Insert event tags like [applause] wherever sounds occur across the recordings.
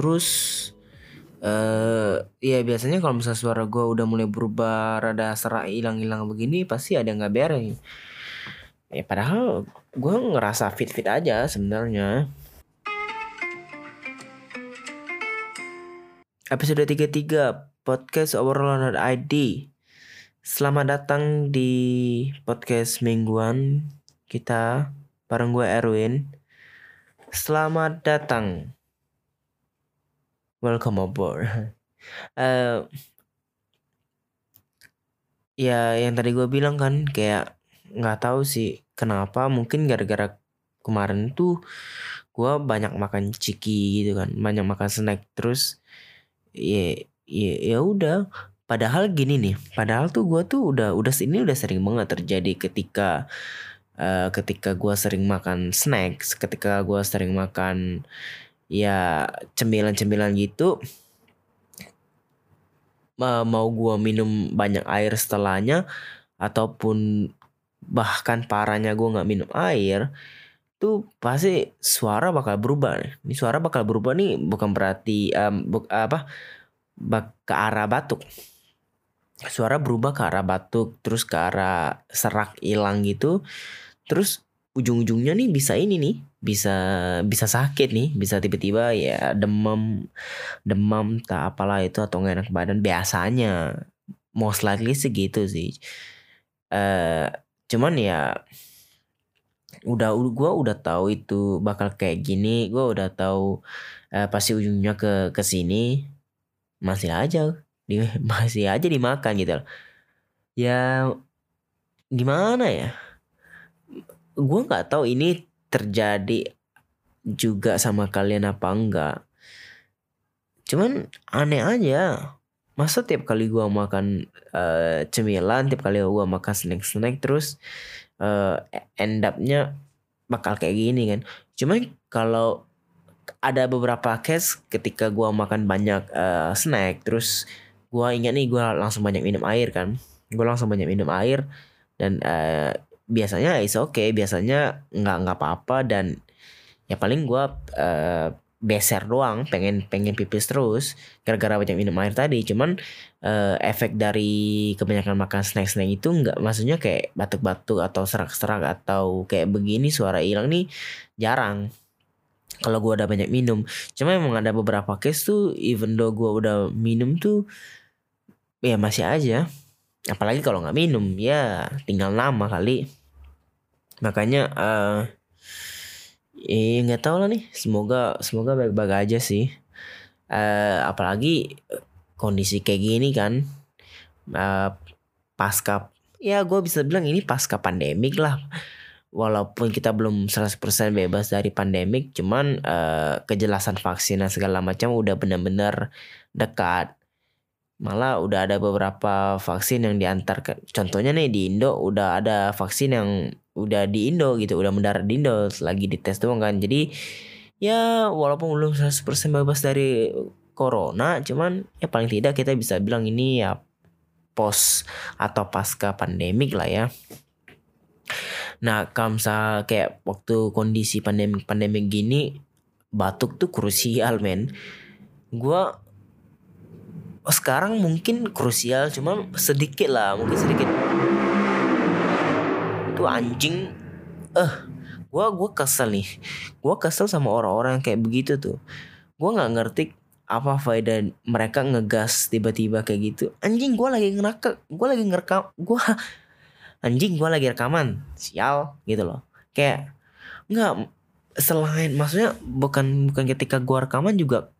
terus eh ya biasanya kalau misalnya suara gue udah mulai berubah rada serak hilang-hilang begini pasti ada nggak beres ya padahal gue ngerasa fit-fit aja sebenarnya episode 33 podcast overload.id Selamat datang di podcast mingguan kita bareng gue Erwin. Selamat datang. Welcome aboard. uh, ya yang tadi gue bilang kan kayak nggak tahu sih kenapa mungkin gara-gara kemarin tuh gue banyak makan ciki gitu kan banyak makan snack terus ya ya ya udah Padahal gini nih, padahal tuh gue tuh udah udah ini udah sering banget terjadi ketika uh, ketika gue sering makan snacks, ketika gue sering makan ya cemilan-cemilan gitu, mau gue minum banyak air setelahnya ataupun bahkan parahnya gue nggak minum air, tuh pasti suara bakal berubah. Ini suara bakal berubah nih bukan berarti um, bu, apa bak ke arah batuk. Suara berubah ke arah batuk terus ke arah serak hilang gitu. Terus ujung-ujungnya nih bisa ini nih bisa bisa sakit nih bisa tiba-tiba ya demam demam tak apalah itu atau nggak enak badan biasanya most likely segitu sih uh, cuman ya udah gue udah tahu itu bakal kayak gini gue udah tahu uh, pasti ujungnya ke ke sini masih aja di, [laughs] masih aja dimakan gitu loh. Ya gimana ya? Gue nggak tahu ini terjadi juga sama kalian apa enggak. Cuman aneh aja. Masa tiap kali gue makan uh, cemilan, tiap kali gue makan snack-snack terus uh, end up-nya bakal kayak gini kan. Cuman kalau ada beberapa case ketika gue makan banyak uh, snack terus gue ingat nih gue langsung banyak minum air kan gue langsung banyak minum air dan uh, biasanya is oke okay. biasanya nggak nggak apa-apa dan ya paling gue uh, beser doang pengen pengen pipis terus gara-gara banyak minum air tadi. Cuman uh, efek dari kebanyakan makan snack-snack itu nggak maksudnya kayak batuk-batuk atau serak-serak atau kayak begini suara hilang nih jarang kalau gue udah banyak minum. Cuma emang ada beberapa case tuh even though gue udah minum tuh ya masih aja. Apalagi kalau nggak minum ya tinggal nama kali makanya uh, eh nggak tahu lah nih. Semoga semoga baik-baik aja sih. Uh, apalagi kondisi kayak gini kan uh, pasca ya gue bisa bilang ini pasca pandemik lah. Walaupun kita belum 100% bebas dari pandemik cuman uh, kejelasan vaksin dan segala macam udah benar-benar dekat. Malah udah ada beberapa vaksin yang diantar ke contohnya nih di Indo udah ada vaksin yang udah di Indo gitu udah mendarat di Indo lagi dites doang kan. Jadi ya walaupun belum 100% bebas dari corona cuman ya paling tidak kita bisa bilang ini ya pos atau pasca pandemik lah ya. Nah kalau misal kayak waktu kondisi pandemik pandemik gini batuk tuh krusial men. Oh, sekarang mungkin krusial cuma sedikit lah mungkin sedikit itu anjing. Eh uh, gua gua kesel nih. Gua kesel sama orang-orang kayak begitu tuh. Gua nggak ngerti apa faedah mereka ngegas tiba-tiba kayak gitu. Anjing gua lagi ngerekam gua lagi ngerekam gua [laughs] anjing gua lagi rekaman. Sial gitu loh. Kayak nggak selain maksudnya bukan bukan ketika gua rekaman juga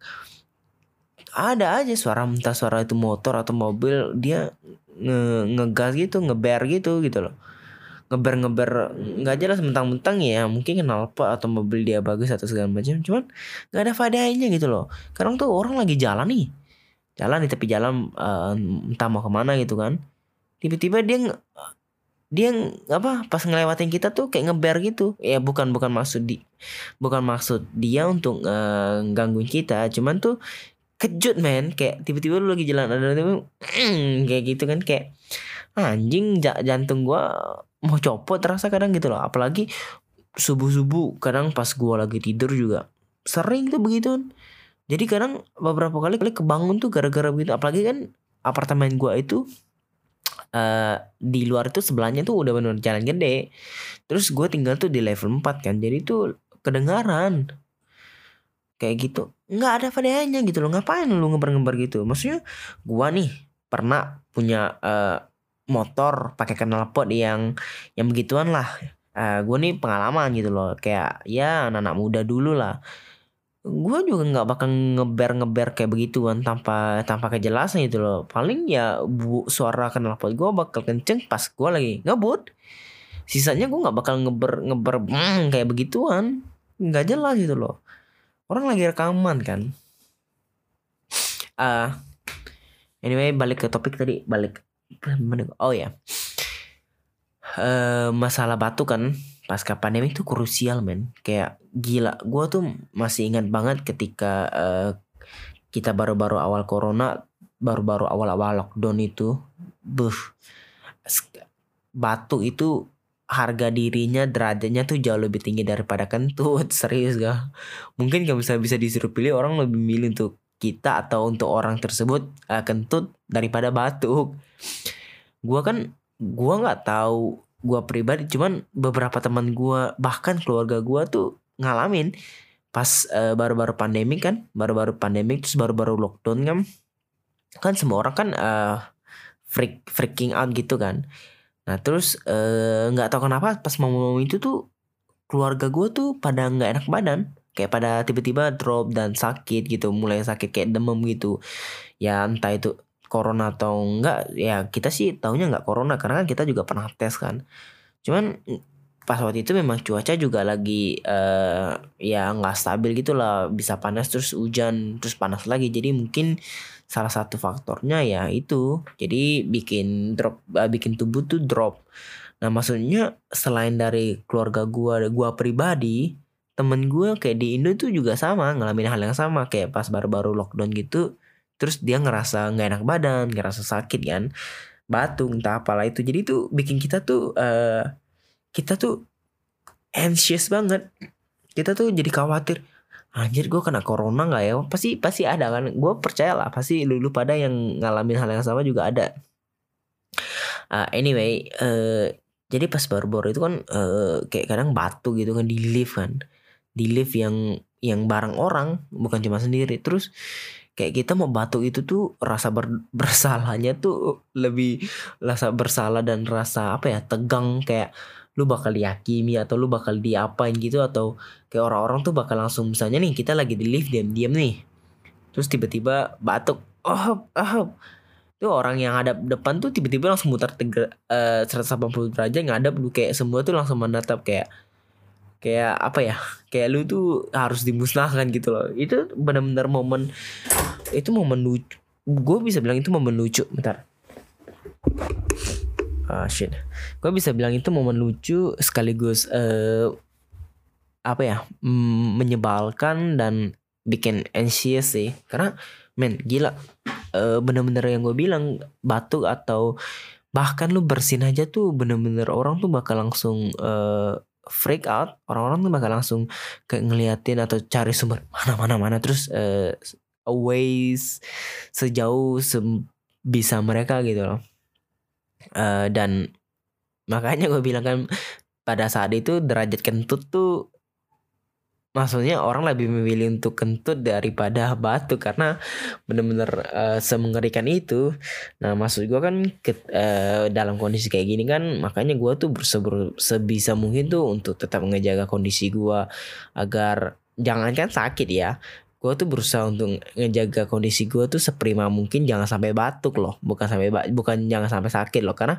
ada aja suara entah suara itu motor atau mobil dia nge ngegas gitu ngeber gitu gitu loh ngeber ngeber nggak jelas mentang-mentang ya mungkin kenal apa atau mobil dia bagus atau segala macam cuman nggak ada faedahnya gitu loh. Sekarang tuh orang lagi jalan nih. Jalan di tepi jalan uh, entah mau ke mana gitu kan. Tiba-tiba dia dia apa pas ngelewatin kita tuh kayak ngeber gitu. Ya bukan bukan maksud di bukan maksud dia untuk uh, gangguin kita cuman tuh kejut men. Kayak tiba-tiba lu lagi jalan ada tiba mm, [clears throat] kayak gitu kan kayak anjing jantung gua mau copot terasa kadang gitu loh. Apalagi subuh subuh kadang pas gua lagi tidur juga sering tuh begitu jadi kadang beberapa kali kali kebangun tuh gara-gara begitu. Apalagi kan apartemen gua itu uh, di luar itu sebelahnya tuh udah bener jalan gede. Terus gue tinggal tuh di level 4 kan. Jadi tuh kedengaran. Kayak gitu. Nggak ada faedahnya gitu loh. Ngapain lu ngebar-ngebar gitu? Maksudnya gua nih pernah punya uh, motor pakai knalpot yang yang begituan lah. Uh, gua nih pengalaman gitu loh. Kayak ya anak-anak muda dulu lah. Gue juga nggak bakal ngeber ngeber kayak begituan tanpa tanpa kejelasan gitu loh. Paling ya bu suara knalpot gue bakal kenceng pas gue lagi ngebut. Sisanya gue nggak bakal ngeber ngeber mm, kayak begituan. Nggak jelas gitu loh. Orang lagi rekaman kan. Ah uh, anyway balik ke topik tadi. Balik oh ya. Uh, masalah batu kan pasca pandemi itu krusial men. Kayak gila gue tuh masih ingat banget ketika uh, kita baru-baru awal corona baru-baru awal-awal lockdown itu buh batu itu harga dirinya derajatnya tuh jauh lebih tinggi daripada kentut. [laughs] Serius gak? Mungkin kalau bisa bisa disuruh pilih orang lebih milih untuk kita atau untuk orang tersebut uh, kentut daripada batuk gua kan gua nggak tahu gua pribadi cuman beberapa teman gua bahkan keluarga gua tuh ngalamin pas baru baru-baru pandemi kan baru-baru pandemi terus baru-baru lockdown kan. Kan semua orang kan uh, freak freaking out gitu kan. Nah terus eh, nggak uh, tahu kenapa pas mau itu tuh keluarga gue tuh pada nggak enak badan. Kayak pada tiba-tiba drop dan sakit gitu mulai sakit kayak demam gitu. Ya entah itu corona atau enggak ya kita sih tahunya nggak corona karena kan kita juga pernah tes kan. Cuman pas waktu itu memang cuaca juga lagi uh, ya nggak stabil gitu lah bisa panas terus hujan terus panas lagi. Jadi mungkin salah satu faktornya ya itu. Jadi bikin drop uh, bikin tubuh tuh drop. Nah maksudnya selain dari keluarga gua gua pribadi temen gue kayak di Indo tuh juga sama ngalamin hal yang sama. Kayak pas baru-baru lockdown gitu terus dia ngerasa nggak enak badan ngerasa sakit kan batuk entah apalah itu. Jadi tuh bikin kita tuh uh, kita tuh anxious banget. Kita tuh jadi khawatir anjir gue kena corona nggak ya? Pasti pasti ada kan. Gue percaya lah pasti lu, lu pada yang ngalamin hal yang sama juga ada. Uh, anyway uh, jadi pas baru-baru itu kan uh, kayak kadang batu gitu kan di lift kan. Di lift yang yang barang orang bukan cuma sendiri. Terus kayak kita mau batu itu tuh rasa ber, [laughs] bersalahnya tuh lebih rasa bersalah dan rasa apa ya tegang. Kayak lu bakal dihakimi atau lu bakal diapain gitu atau kayak orang-orang tuh bakal langsung misalnya nih kita lagi di lift diam-diam nih terus tiba-tiba batuk oh oh. Itu orang yang ada depan tuh tiba-tiba langsung mutar tiga uh, 180 derajat ngadap lu kayak semua tuh langsung menatap kayak kayak apa ya kayak lu tuh harus dimusnahkan gitu loh. Itu benar-benar momen itu momen lucu. Gue bisa bilang itu momen lucu bentar. Ah shit. Gue bisa bilang itu momen lucu sekaligus uh, apa ya mm, menyebalkan dan bikin anxious sih. Karena men gila uh, bener-bener yang gue bilang batu atau bahkan lu bersin aja tuh bener-bener orang tuh bakal langsung uh, freak out orang-orang tuh bakal langsung kayak ngeliatin atau cari sumber mana mana mana terus uh, away sejauh se bisa mereka gitu loh. Uh, dan makanya gue bilang kan pada saat itu derajat kentut tuh maksudnya orang lebih memilih untuk kentut daripada batu karena bener-bener uh, semengerikan itu. Nah maksud gue kan ke, uh, dalam kondisi kayak gini kan makanya gue tuh bersebur, sebisa mungkin tuh untuk tetap ngejaga kondisi gue agar jangankan sakit ya gue tuh berusaha untuk ngejaga kondisi gue tuh seprima mungkin jangan sampai batuk loh. Bukan sampai bukan jangan sampai sakit loh karena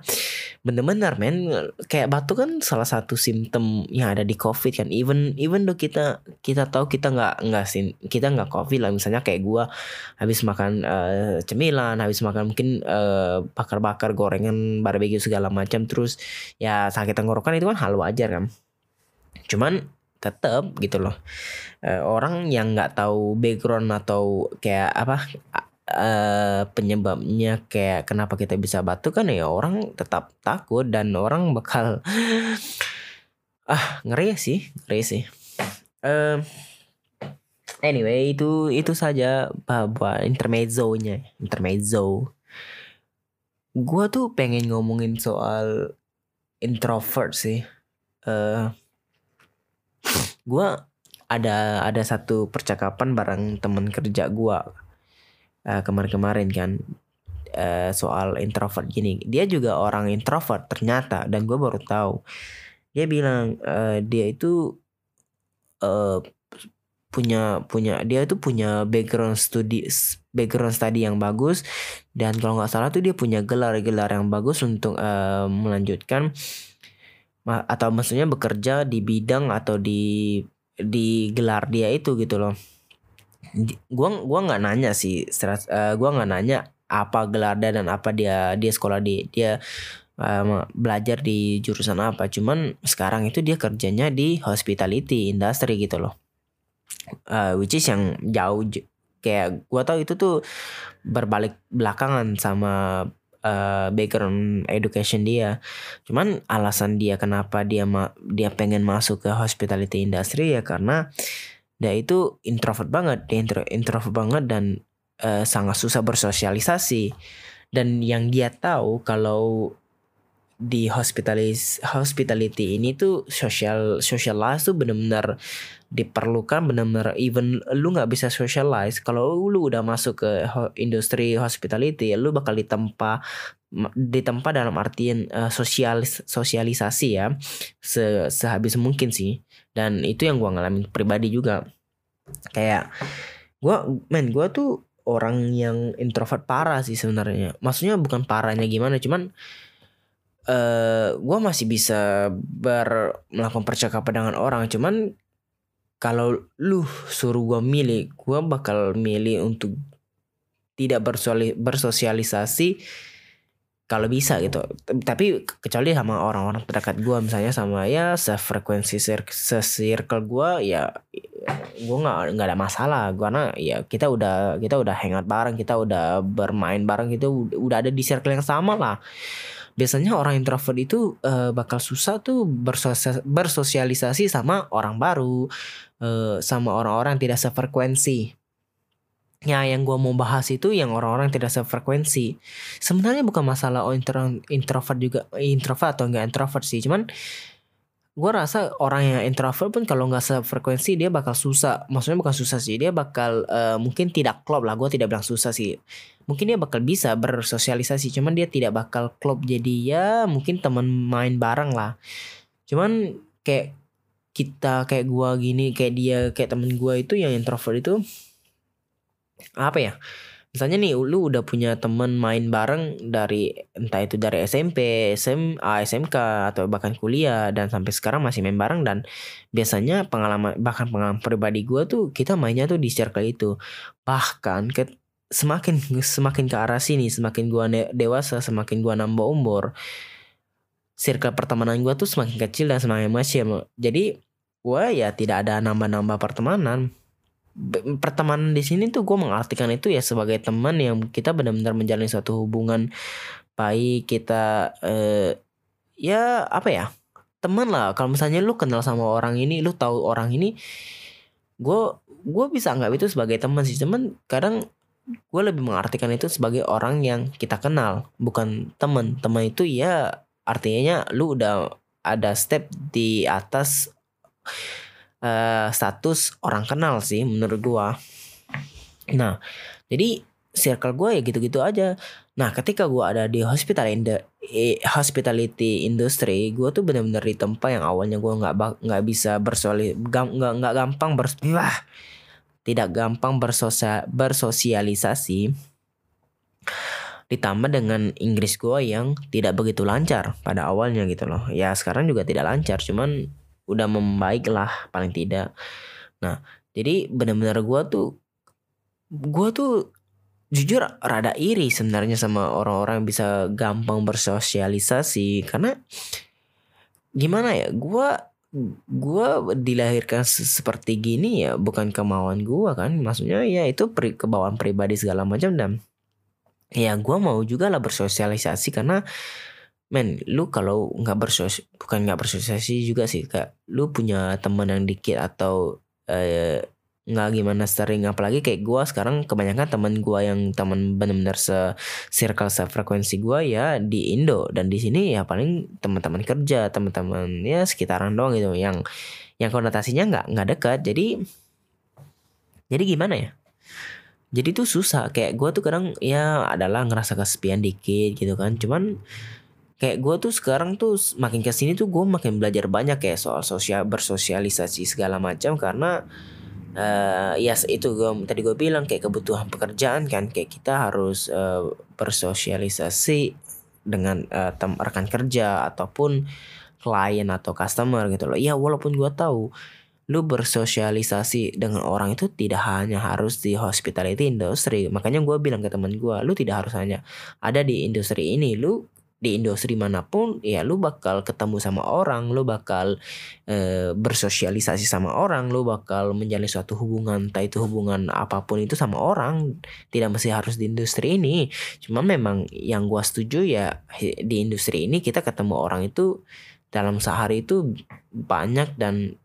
bener-bener men kayak batuk kan salah satu simptom yang ada di covid kan. Even even do kita kita tahu kita nggak nggak sin kita nggak covid lah. Misalnya kayak gue habis makan uh, cemilan habis makan mungkin uh, bakar-bakar gorengan barbecue segala macam terus ya sakit tenggorokan itu kan hal wajar kan. Cuman tetap gitu loh. Uh, orang yang nggak tahu background atau kayak apa uh, penyebabnya kayak kenapa kita bisa batuk kan ya orang tetap takut dan orang bakal [laughs] ah ngeri sih ngeri sih. Uh, anyway itu itu saja buat intermezzo-nya intermezzo. Gue tuh pengen ngomongin soal introvert sih. Uh, gue ada ada satu percakapan bareng teman kerja gue uh, kemarin-kemarin kan uh, soal introvert gini. Dia juga orang introvert ternyata dan gue baru tahu. Dia bilang uh, dia itu uh, punya punya dia itu punya background studi background study yang bagus dan kalau nggak salah tuh dia punya gelar-gelar yang bagus untuk uh, melanjutkan atau maksudnya bekerja di bidang atau di di gelar dia itu gitu loh. Gua gua nggak nanya sih uh, gua nggak nanya apa gelar dia dan apa dia dia sekolah di dia uh, belajar di jurusan apa. Cuman sekarang itu dia kerjanya di hospitality industry gitu loh. Uh, which is yang jauh kayak gua tahu itu tuh berbalik belakangan sama uh, background education dia. Cuman alasan dia kenapa dia ma dia pengen masuk ke hospitality industry ya karena dia itu introvert banget, dia intro introvert banget dan uh, sangat susah bersosialisasi. Dan yang dia tahu kalau di hospitalis hospitality ini tuh social socialize tuh benar-benar diperlukan benar-benar even lu nggak bisa socialize kalau lu udah masuk ke industri hospitality lu bakal ditempa ditempa dalam artian uh, sosialis sosialisasi ya se sehabis mungkin sih. Dan itu yang gua ngalamin pribadi juga. Kayak gua men gua tuh orang yang introvert parah sih sebenarnya. Maksudnya bukan parahnya gimana cuman uh, eh, gue masih bisa ber melakukan percakapan dengan orang. Cuman kalau lu suruh gue milih gue bakal milih untuk tidak bersosialisasi kalau bisa gitu. Tapi kecuali sama orang-orang terdekat gue misalnya sama ya sefrekuensi se-circle gue ya gue nggak nggak ada masalah. Karena ya kita udah kita udah hangout bareng kita udah bermain bareng gitu udah ada di circle yang sama lah biasanya orang introvert itu uh, bakal susah tuh bersosialisasi sama orang baru, uh, sama orang-orang tidak sefrekuensi. Ya, yang gue mau bahas itu yang orang-orang tidak sefrekuensi. Sebenarnya bukan masalah oh, introvert juga introvert atau enggak introvert sih, cuman gue rasa orang yang introvert pun kalau nggak sefrekuensi dia bakal susah. Maksudnya bukan susah sih dia bakal uh, mungkin tidak klop lah. Gue tidak bilang susah sih. Mungkin dia bakal bisa bersosialisasi cuman dia tidak bakal klop. Jadi ya mungkin teman main bareng lah. Cuman kayak kita kayak gue gini kayak dia kayak temen gue itu yang introvert itu apa ya misalnya nih lu udah punya temen main bareng dari entah itu dari SMP, SMA, SMK atau bahkan kuliah dan sampai sekarang masih main bareng dan biasanya pengalaman bahkan pengalaman pribadi gue tuh kita mainnya tuh di circle itu. Bahkan ke semakin semakin ke arah sini semakin gue dewasa semakin gue nambah umur circle pertemanan gue tuh semakin kecil dan semakin masih jadi gue ya tidak ada nambah-nambah pertemanan pertemanan di sini tuh gue mengartikan itu ya sebagai teman yang kita benar-benar menjalin suatu hubungan baik kita eh, ya apa ya teman lah. Kalau misalnya lu kenal sama orang ini lu tahu orang ini gue gue bisa anggap itu sebagai teman sih. Teman kadang gue lebih mengartikan itu sebagai orang yang kita kenal bukan teman. Teman itu ya artinya lu udah ada step di atas uh, status orang kenal sih menurut gua. Nah, jadi circle gue ya gitu-gitu aja. Nah, ketika gua ada di hospital in the, hospitality industry, gua tuh benar-benar di tempat yang awalnya gua nggak nggak bisa bersoli nggak nggak gampang bers wah, tidak gampang bersosia, bersosialisasi ditambah dengan Inggris gue yang tidak begitu lancar pada awalnya gitu loh ya sekarang juga tidak lancar cuman udah membaik lah paling tidak. Nah jadi benar-benar gue tuh gue tuh jujur rada iri sebenarnya sama orang-orang yang bisa gampang bersosialisasi. Karena gimana ya gue gue dilahirkan seperti gini ya bukan kemauan gue kan. Maksudnya ya itu pri kebawaan pribadi segala macam dan ya gue mau juga lah bersosialisasi karena men lu kalau nggak bersos bukan nggak bersosialisasi juga sih kak. Lu punya teman yang dikit atau eh, nggak gimana sering apalagi kayak gue sekarang kebanyakan teman gue yang teman benar-benar se circle sefrekuensi gue ya di Indo. Dan di sini ya paling teman-teman kerja teman-teman ya sekitaran doang gitu. Yang yang konotasinya nggak nggak dekat. Jadi jadi gimana ya? Jadi tuh susah. Kayak gue tuh kadang ya adalah ngerasa kesepian dikit gitu kan. Cuman kayak gue tuh sekarang tuh makin ke sini tuh gue makin belajar banyak kayak soal sosial bersosialisasi segala macam karena uh, ya itu gue tadi gue bilang kayak kebutuhan pekerjaan kan kayak kita harus uh, bersosialisasi dengan uh, tem rekan kerja ataupun klien atau customer gitu loh. Ya walaupun gue tahu lu bersosialisasi dengan orang itu tidak hanya harus di hospitality industry makanya gue bilang ke teman gue lu tidak harus hanya ada di industri ini lu di industri mana pun ya lu bakal ketemu sama orang lu bakal e, bersosialisasi sama orang lu bakal menjalin suatu hubungan entah itu hubungan apa pun itu sama orang. Tidak mesti harus di industri ini. Cuma memang yang gua setuju ya di industri ini kita ketemu orang itu dalam sehari itu banyak dan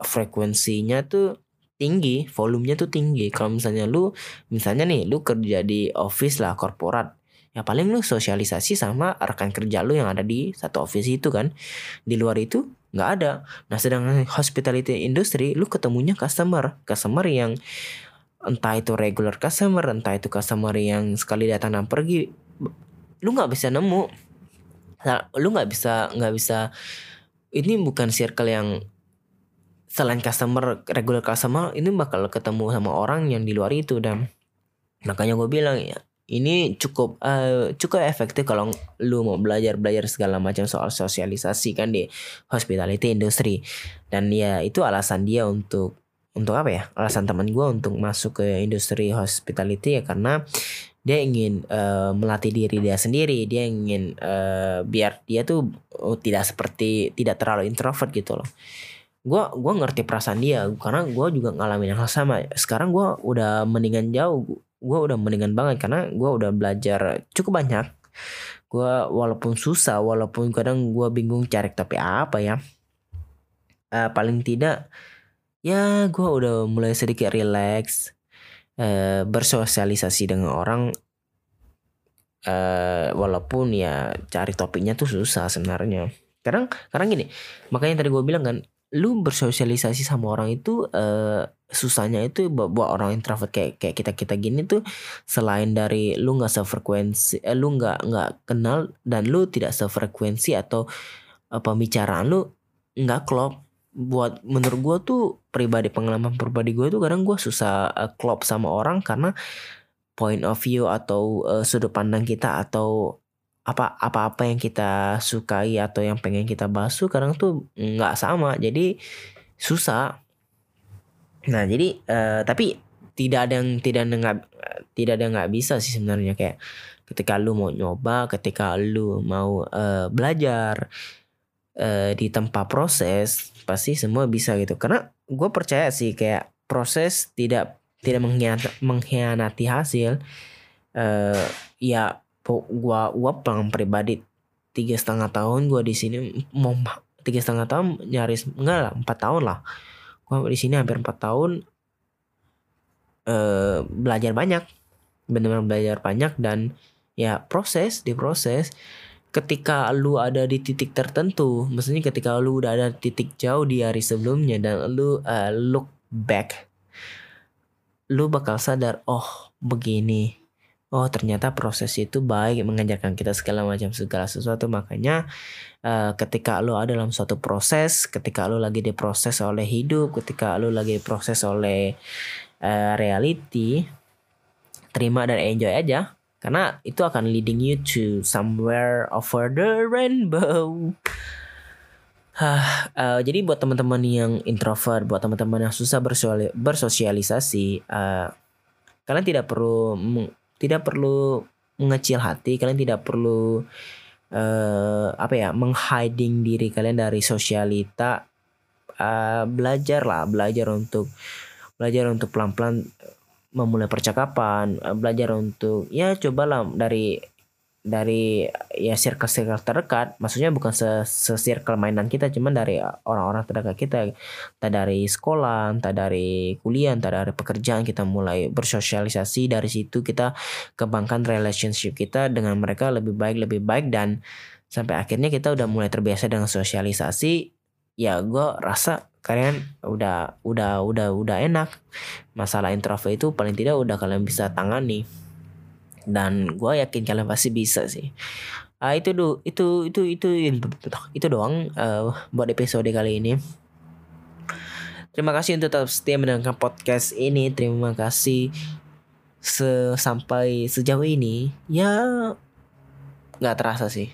frekuensinya tuh tinggi volumenya tuh tinggi. Kalau misalnya lu misalnya nih lu kerja di office lah korporat ya paling lu sosialisasi sama rekan kerja lu yang ada di satu office itu kan. Di luar itu nggak ada. Nah sedangkan hospitality industry lu ketemunya customer. Customer yang entah itu regular customer entah itu customer yang sekali datang dan pergi lu nggak bisa nemu. Nah, lu nggak bisa nggak bisa ini bukan circle yang selain customer regular customer ini bakal ketemu sama orang yang di luar itu dan makanya gue bilang ya ini cukup uh, cukup efektif kalau lu mau belajar belajar segala macam soal sosialisasi kan di hospitality industry. Dan ya itu alasan dia untuk untuk apa ya? Alasan teman gue untuk masuk ke industri hospitality ya karena dia ingin uh, melatih diri dia sendiri. Dia ingin uh, biar dia tuh oh, tidak seperti tidak terlalu introvert gitu loh gue gua ngerti perasaan dia karena gue juga ngalamin yang sama. Sekarang gue udah mendingan jauh gue udah mendingan banget karena gue udah belajar cukup banyak. Gue walaupun susah walaupun kadang gue bingung cari tapi apa ya. Uh, paling tidak ya gue udah mulai sedikit relax uh, bersosialisasi dengan orang. Uh, walaupun ya cari topiknya tuh susah sebenarnya. Kadang kadang gini makanya tadi gue bilang kan lu bersosialisasi sama orang itu uh, susahnya itu buat orang introvert kayak kayak kita kita gini tuh selain dari lu nggak sefrekuensi eh, lu nggak nggak kenal dan lu tidak sefrekuensi atau uh, pembicaraan lu nggak klop. Buat menurut gue tuh pribadi pengalaman pribadi gue tuh kadang gue susah uh, klop sama orang karena point of view atau uh, sudut pandang kita atau apa apa-apa yang kita sukai atau yang pengen kita bahas tuh kadang tuh nggak sama. Jadi susah. Nah jadi uh, tapi tidak ada yang tidak ada nggak tidak ada nggak bisa sih sebenarnya. Kayak ketika lu mau nyoba ketika lu mau uh, belajar uh, di tempat proses pasti semua bisa gitu. Karena gue percaya sih kayak proses tidak tidak mengkhianati, mengkhianati hasil uh, ya gua gua pelang pribadi tiga setengah tahun gua di sini mau tiga setengah tahun nyaris enggak lah empat tahun lah. Gua di sini hampir empat tahun eh, belajar banyak benar-benar belajar banyak dan ya proses diproses ketika lu ada di titik tertentu maksudnya ketika lu udah ada titik jauh di hari sebelumnya dan lu uh, look back lu bakal sadar oh begini oh ternyata proses itu baik mengajarkan kita segala macam segala sesuatu. Makanya uh, ketika lo ada dalam suatu proses ketika lo lagi diproses oleh hidup ketika lo lagi diproses oleh uh, reality terima dan enjoy aja. Karena itu akan leading you to somewhere over the rainbow. Hah, uh, jadi buat teman-teman yang introvert, buat teman-teman yang susah bersosialisasi, uh, kalian tidak perlu tidak perlu mengecil hati kalian tidak perlu uh, apa ya menghiding diri kalian dari sosialita uh, belajar lah belajar untuk belajar untuk pelan-pelan memulai percakapan uh, belajar untuk ya cobalah dari dari ya circle-circle terdekat. Maksudnya bukan se, se circle mainan kita cuman dari orang-orang terdekat kita. Entah dari sekolah entah dari kuliah entah dari pekerjaan kita mulai bersosialisasi. Dari situ kita kembangkan relationship kita dengan mereka lebih baik lebih baik. Dan sampai akhirnya kita udah mulai terbiasa dengan sosialisasi. Ya gue rasa kalian udah udah udah udah enak. Masalah introvert itu paling tidak udah kalian bisa tangani dan gue yakin kalian pasti bisa sih. Uh, itu do itu itu itu itu doang uh, buat episode kali ini. Terima kasih untuk tetap setia mendengarkan podcast ini. Terima kasih se sampai sejauh ini. Ya nggak terasa sih.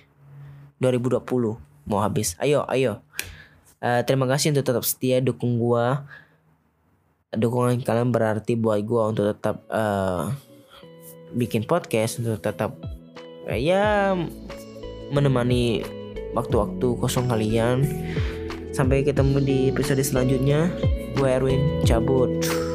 2020 mau habis. Ayo ayo. Uh, terima kasih untuk tetap setia dukung gue dukungan kalian berarti buat gue untuk tetap uh, bikin podcast untuk tetap ya menemani waktu-waktu kosong kalian. Sampai ketemu di episode selanjutnya. Gue Erwin cabut.